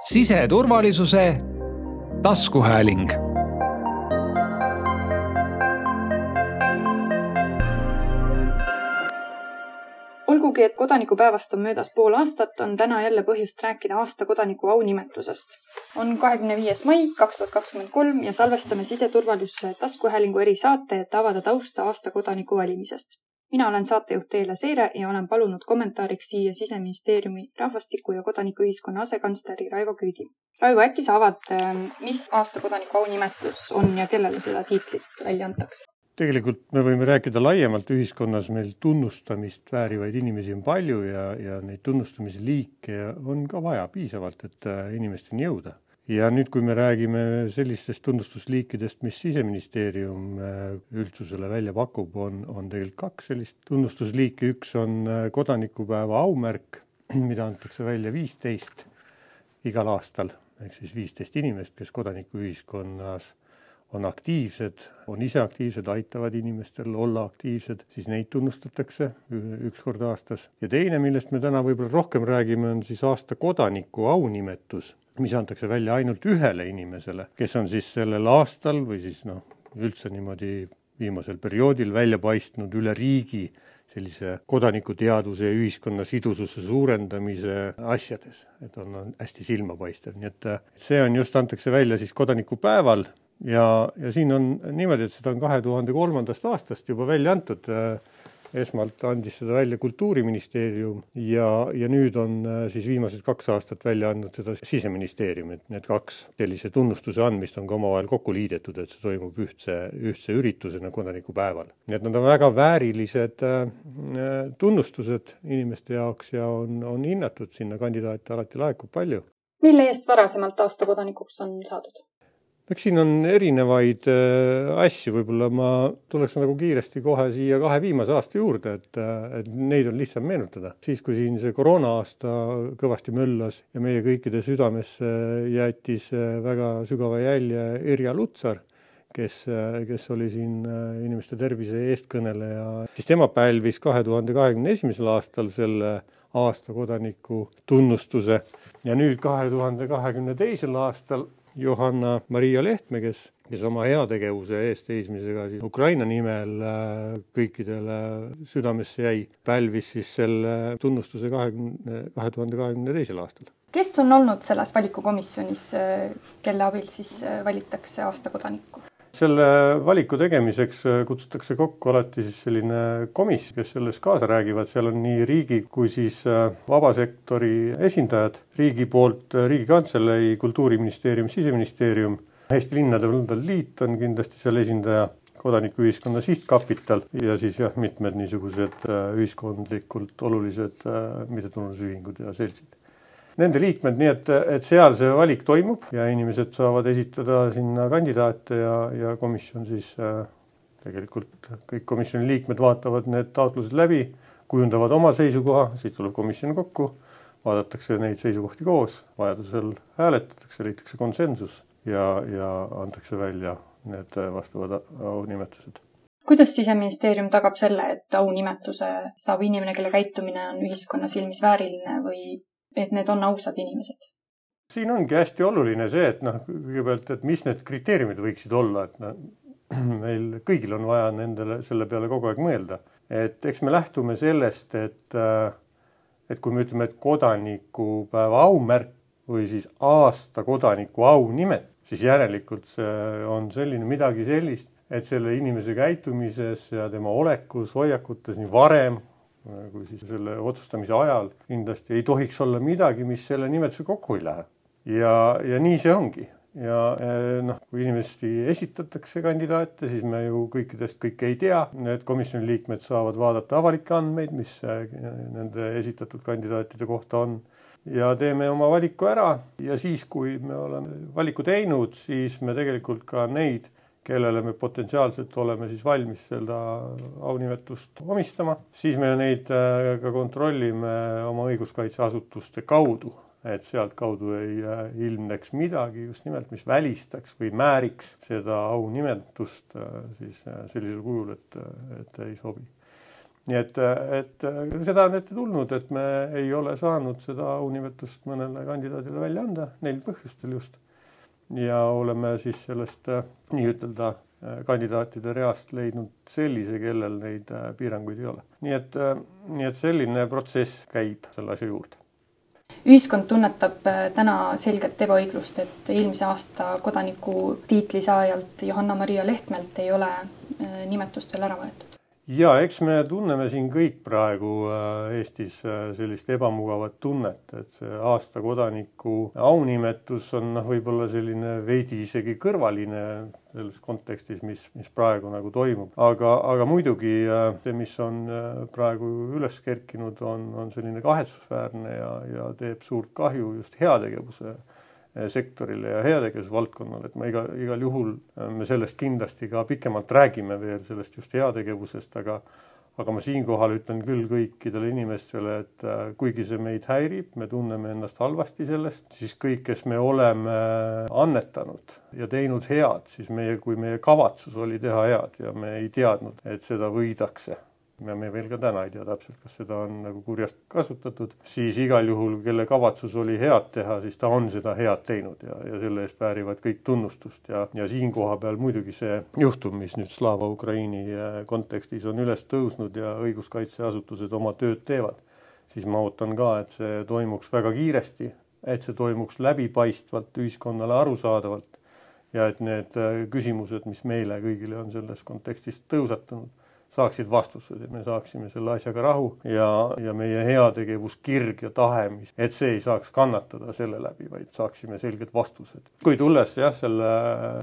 siseturvalisuse taskuhääling olgugi, et kodanikupäevast on möödas pool aastat, on täna jälle põhjust rääkida aasta kodaniku aunimetusest. on kahekümne viies mai kaks tuhat kakskümmend kolm ja salvestame siseturvalisuse taskuhäälingu erisaate, et avada tausta aasta kodaniku valimisest mina olen saatejuht Teele Seire ja olen palunud kommentaariks siia Siseministeeriumi rahvastiku ja kodanikuühiskonna asekantsleri Raivo Küüdi. Raivo, äkki sa avad, ähm, mis aasta kodaniku aunimetus on ja kellele seda tiitlit välja antakse? tegelikult me võime rääkida laiemalt ühiskonnas, meil tunnustamist väärivaid inimesi on palju ja, ja neid tunnustamise liike on ka vaja piisavalt, et äh, inimesteni jõuda ja nüüd, kui me räägime sellistest tunnustusliikidest, mis Siseministeerium äh, üldsusele välja pakub, on, on tegelikult kaks sellist tunnustusliiki, üks on äh, kodanikupäeva aumärk, mida antakse välja viisteist igal aastal, ehk siis viisteist inimest, kes kodanikuühiskonnas on aktiivsed, on ise aktiivsed, aitavad inimestel olla aktiivsed, siis neid tunnustatakse üks kord aastas. ja teine, millest me täna võib-olla rohkem räägime, on siis aasta kodaniku aunimetus mis antakse välja ainult ühele inimesele, kes on siis sellel aastal või siis noh, üldse niimoodi viimasel perioodil välja paistnud üle riigi sellise kodanikuteadvuse ja ühiskonna sidususe suurendamise asjades, et on, on hästi silmapaistev, nii et see on just, antakse välja siis kodanikupäeval ja, ja siin on niimoodi, et seda on kahe tuhande kolmandast aastast juba välja antud esmalt andis seda välja Kultuuriministeerium ja, ja nüüd on äh, siis viimased kaks aastat välja andnud seda Siseministeerium, et need kaks sellise tunnustuse andmist on ka omavahel kokku liidetud, et see toimub ühtse, ühtse üritusena kodanikupäeval. nii et nad on väga väärilised äh, tunnustused inimeste jaoks ja on, on hinnatud, sinna kandidaate alati laekub palju. mille eest varasemalt aasta kodanikuks on saadud? Eks siin on erinevaid äh, asju, võib-olla ma tuleks nagu kiiresti kohe siia kahe viimase aasta juurde, et, äh, et neid on lihtsam meenutada. siis, kui siin see koroona-aasta kõvasti möllas ja meie kõikide südamesse jättis äh, väga sügava jälje Irja Lutsar, kes, kes oli siin inimeste tervise eestkõneleja, siis tema pälvis kahe tuhande kahekümne esimesel aastal selle aasta kodaniku tunnustuse. Ja nüüd kahe tuhande kahekümne teisel aastal Johanna-Maria Lehtme, kes, kes oma heategevuse eest seismisega siis Ukraina nimel äh, kõikidele südamesse jäi, pälvis siis selle tunnustuse kahekümne, kahe tuhande kahekümne teisel aastal. kes on olnud selles valikukomisjonis, äh, kelle abil siis äh, valitakse aasta kodanikku? Selle valiku tegemiseks äh, kutsutakse kokku alati siis selline komisjon, kes selles kaasa räägivad, seal on nii riigi kui siis äh, vabasektori esindajad, riigi poolt äh, Riigikantselei, Kultuuriministeerium, Siseministeerium, Eesti Linnade Valdade Liit on kindlasti seal esindaja, kodanikuühiskonna sihtkapital ja siis jah, mitmed niisugused ühiskondlikult olulised mittetulundusühingud ja seltsid nende liikmed, nii et, et seal see valik toimub ja inimesed saavad esitada sinna kandidaate ja, ja komisjon siis äh, tegelikult kõik komisjoni liikmed vaatavad need taotlused läbi, kujundavad oma seisukoha, siis tuleb komisjon kokku, vaadatakse neid seisukohti koos, vajadusel hääletatakse, leitakse konsensus ja, ja antakse välja need vastavad aunimetused. Kuidas Siseministeerium tagab selle, et aunimetuse saab inimene, kelle käitumine on ühiskonna silmis vääriline või et need on ausad inimesed? siin ongi hästi oluline see, et noh, kõigepealt, et mis need kriteeriumid võiksid olla, et noh, meil kõigil on vaja nendele, selle peale kogu aeg mõelda. et eks me lähtume sellest, et, et kui me ütleme, et kodanikupäeva aumärk või siis aasta kodaniku aunimet, siis järelikult see on selline midagi sellist, et selle inimese käitumises ja tema olekus, hoiakutes nii varem kui siis selle otsustamise ajal kindlasti ei tohiks olla midagi, mis selle nimetusega kokku ei lähe. ja, ja nii see ongi. Ja eh, noh, kui inimesi esitatakse kandidaate, siis me ju kõikidest kõike ei tea, need komisjoni liikmed saavad vaadata avalikke andmeid, mis nende esitatud kandidaatide kohta on. Ja teeme oma valiku ära. Ja siis, kui me oleme valiku teinud, siis me tegelikult ka neid kellele me potentsiaalselt oleme siis valmis seda aunimetust omistama, siis me neid äh, ka kontrollime oma õiguskaitseasutuste kaudu, et sealtkaudu ei äh, ilmneks midagi just nimelt, mis välistaks või määriks seda aunimetust äh, siis sellisel kujul, et, et ei sobi. nii et, et seda on ette tulnud, et me ei ole saanud seda aunimetust mõnele kandidaadile välja anda, neil põhjustel just. Ja oleme siis sellest nii-ütelda kandidaatide reast leidnud sellise, kellel neid piiranguid ei ole. nii et, nii et selline protsess käib selle asja juurde ühiskond tunnetab täna selgelt ebaõiglust, et eelmise aasta kodaniku tiitli saajalt Johanna-Maria Lehtmelt ei ole nimetust veel ära võetud ja eks me tunneme siin kõik praegu äh, Eestis äh, sellist ebamugavat tunnet, et see aasta kodaniku aunimetus on noh, võib-olla selline veidi isegi kõrvaline selles kontekstis, mis, mis praegu nagu toimub, aga, aga muidugi äh, see, mis on praegu üles kerkinud, on, on selline kahetsusväärne ja, ja teeb suurt kahju just heategevuse sektorile ja heategevusvaldkonnale, et ma iga, igal juhul eh, me sellest kindlasti ka pikemalt räägime veel, sellest just heategevusest, aga aga ma siinkohal ütlen küll kõikidele inimestele, et eh, kuigi see meid häirib, me tunneme ennast halvasti sellest, siis kõik, kes me oleme annetanud ja teinud head, siis meie, kui meie kavatsus oli teha head ja me ei teadnud, et seda võidakse ja me veel ka täna ei tea täpselt, kas seda on nagu kurjast kasutatud, siis igal juhul, kelle kavatsus oli head teha, siis ta on seda head teinud ja, ja selle eest väärivad kõik tunnustust. Ja, ja siin koha peal muidugi see juhtum, mis nüüd Slava Ukraini äh, kontekstis on üles tõusnud ja õiguskaitseasutused oma tööd teevad, siis ma ootan ka, et see toimuks väga kiiresti, et see toimuks läbipaistvalt, ühiskonnale arusaadavalt ja et need äh, küsimused, mis meile kõigile on selles kontekstis tõusetunud saaksid vastused, et me saaksime selle asjaga rahu ja, ja meie heategevuskirg ja tahe, mis, et see ei saaks kannatada selle läbi, vaid saaksime selged vastused. kui tulles jah, selle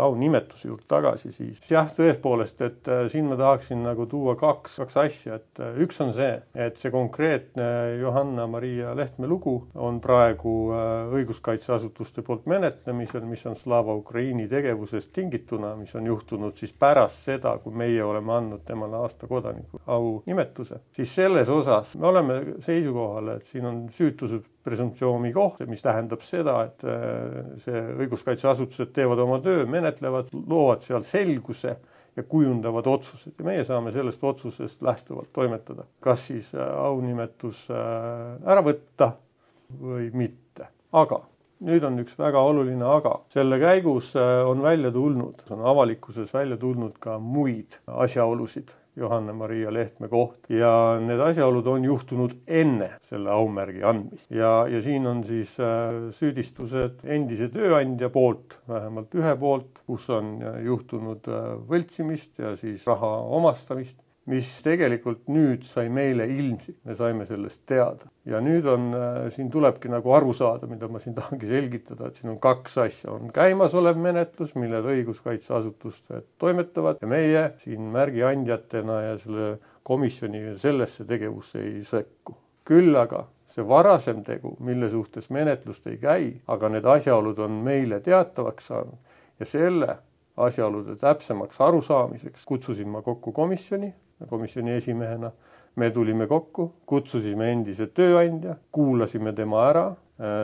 aunimetuse juurde tagasi, siis jah, tõepoolest, et äh, siin ma tahaksin nagu tuua kaks, kaks asja, et äh, üks on see, et see konkreetne Johanna-Maria Lehtme lugu on praegu äh, õiguskaitseasutuste poolt menetlemisel, mis on Slava Ukraini tegevusest tingituna, mis on juhtunud siis pärast seda, kui meie oleme andnud temale aasta kodaniku aunimetuse, siis selles osas me oleme seisukohal, et siin on süütuse presumptsiooni koht, mis tähendab seda, et äh, see õiguskaitseasutused teevad oma töö, menetlevad, loovad seal selguse ja kujundavad otsused. Ja meie saame sellest otsusest lähtuvalt toimetada, kas siis äh, aunimetus äh, ära võtta või mitte, aga nüüd on üks väga oluline aga. selle käigus on välja tulnud, on avalikkuses välja tulnud ka muid asjaolusid, Johanna-Maria Lehtme koht. Ja need asjaolud on juhtunud enne selle aumärgi andmist. Ja, ja siin on siis äh, süüdistused endise tööandja poolt, vähemalt ühe poolt, kus on äh, juhtunud äh, võltsimist ja siis raha omastamist mis tegelikult nüüd sai meile ilmsiks, me saime sellest teada. ja nüüd on äh,, siin tulebki nagu aru saada, mida ma siin tahangi selgitada, et siin on kaks asja, on käimasolev menetlus, millel õiguskaitseasutused toimetavad ja meie siin märgiandjatena ja selle komisjoni sellesse tegevusse ei sekku. küll aga see varasem tegu, mille suhtes menetlust ei käi, aga need asjaolud on meile teatavaks saanud ja selle asjaolude täpsemaks arusaamiseks kutsusin ma kokku komisjoni komisjoni esimehena. me tulime kokku, kutsusime endise tööandja, kuulasime tema ära,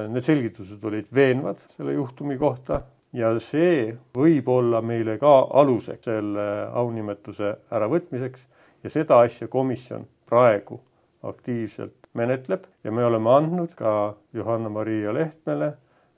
need selgitused olid veenvad selle juhtumi kohta ja see võib olla meile ka aluseks selle aunimetuse äravõtmiseks ja seda asja komisjon praegu aktiivselt menetleb ja me oleme andnud ka Johanna-Maria Lehtmele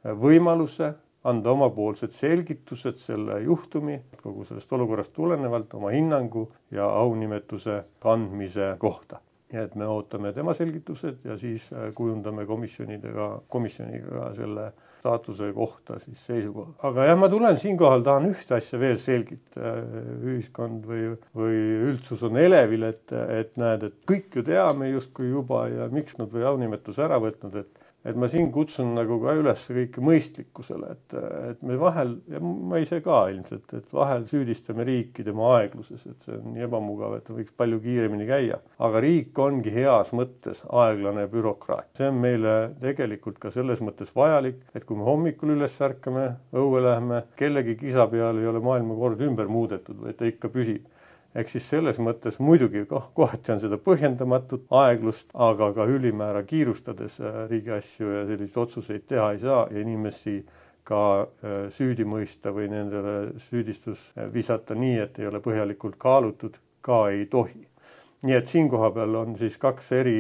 võimaluse anda omapoolsed selgitused selle juhtumi, kogu sellest olukorrast tulenevalt oma hinnangu ja aunimetuse kandmise kohta. nii et me ootame tema selgitused ja siis äh, kujundame komisjonidega, komisjoniga selle staatuse kohta siis seisukoha. aga jah, ma tulen siinkohal, tahan ühte asja veel selgitada. ühiskond või, või üldsus on elevil, et, et näed, et kõik ju teame justkui juba ja miks nad või aunimetuse ära võtnud, et et ma siin kutsun nagu ka üles kõike mõistlikkusele, et, et me vahel ja ma ise ka ilmselt, et vahel süüdistame riiki tema aegluses, et see on nii ebamugav, et võiks palju kiiremini käia. aga riik ongi heas mõttes aeglane bürokraat, see on meile tegelikult ka selles mõttes vajalik, et kui me hommikul üles ärkame, õue läheme, kellegi kisa peal ei ole maailmakord ümber muudetud, vaid ta ikka püsib ehk siis selles mõttes muidugi kah kohati on seda põhjendamatut aeglust, aga ka ülimäära kiirustades äh, riigi asju ja selliseid otsuseid teha ei saa ja inimesi ka äh, süüdi mõista või nendele süüdistus visata nii, et ei ole põhjalikult kaalutud, ka ei tohi. Nii et siin koha peal on siis kaks eri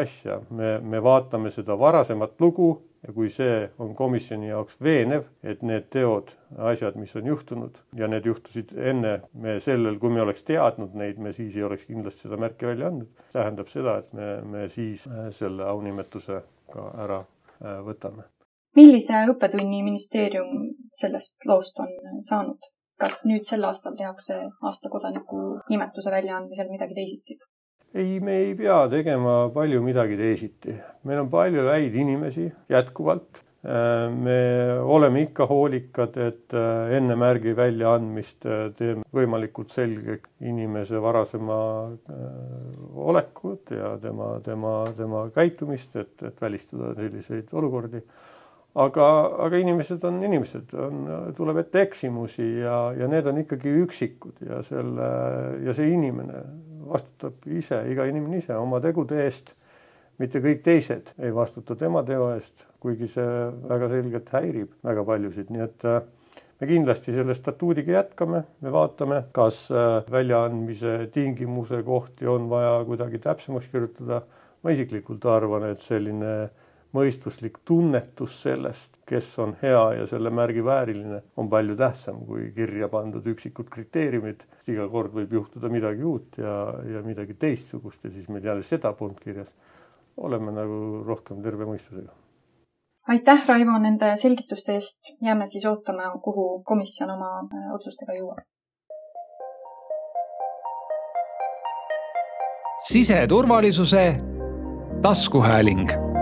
asja, me, me vaatame seda varasemat lugu ja kui see on komisjoni jaoks veenev, et need teod, asjad, mis on juhtunud ja need juhtusid enne me sellel, kui me oleks teadnud neid, me siis ei oleks kindlasti seda märki välja andnud. tähendab seda, et me, me siis selle aunimetuse ka ära võtame millise õppetunni ministeerium sellest loost on saanud? Kas nüüd sel aastal tehakse aasta kodaniku nimetuse väljaandmisel midagi teisiti? ei, me ei pea tegema palju midagi teisiti. meil on palju häid inimesi jätkuvalt. me oleme ikka hoolikad, et enne märgi väljaandmist teeme võimalikult selgeks inimese varasema olekut ja tema, tema, tema käitumist, et, et välistada selliseid olukordi aga, aga inimesed on inimesed, on, tuleb ette eksimusi ja, ja need on ikkagi üksikud ja selle ja see inimene vastutab ise, iga inimene ise oma tegude eest. mitte kõik teised ei vastuta tema teo eest, kuigi see väga selgelt häirib väga paljusid, nii et äh, me kindlasti selle statuudiga jätkame, me vaatame, kas äh, väljaandmise tingimuse kohti on vaja kuidagi täpsemaks kirjutada. ma isiklikult arvan, et selline äh, mõistuslik tunnetus sellest, kes on hea ja selle märgi vääriline, on palju tähtsam kui kirja pandud üksikud kriteeriumid. iga kord võib juhtuda midagi uut ja, ja midagi teistsugust ja siis meil jälle seda polnud kirjas. oleme nagu rohkem terve mõistusega. aitäh, Raivo, nende selgituste eest. jääme siis ootama, kuhu komisjon oma äh, otsustega jõuab. siseturvalisuse taskuhääling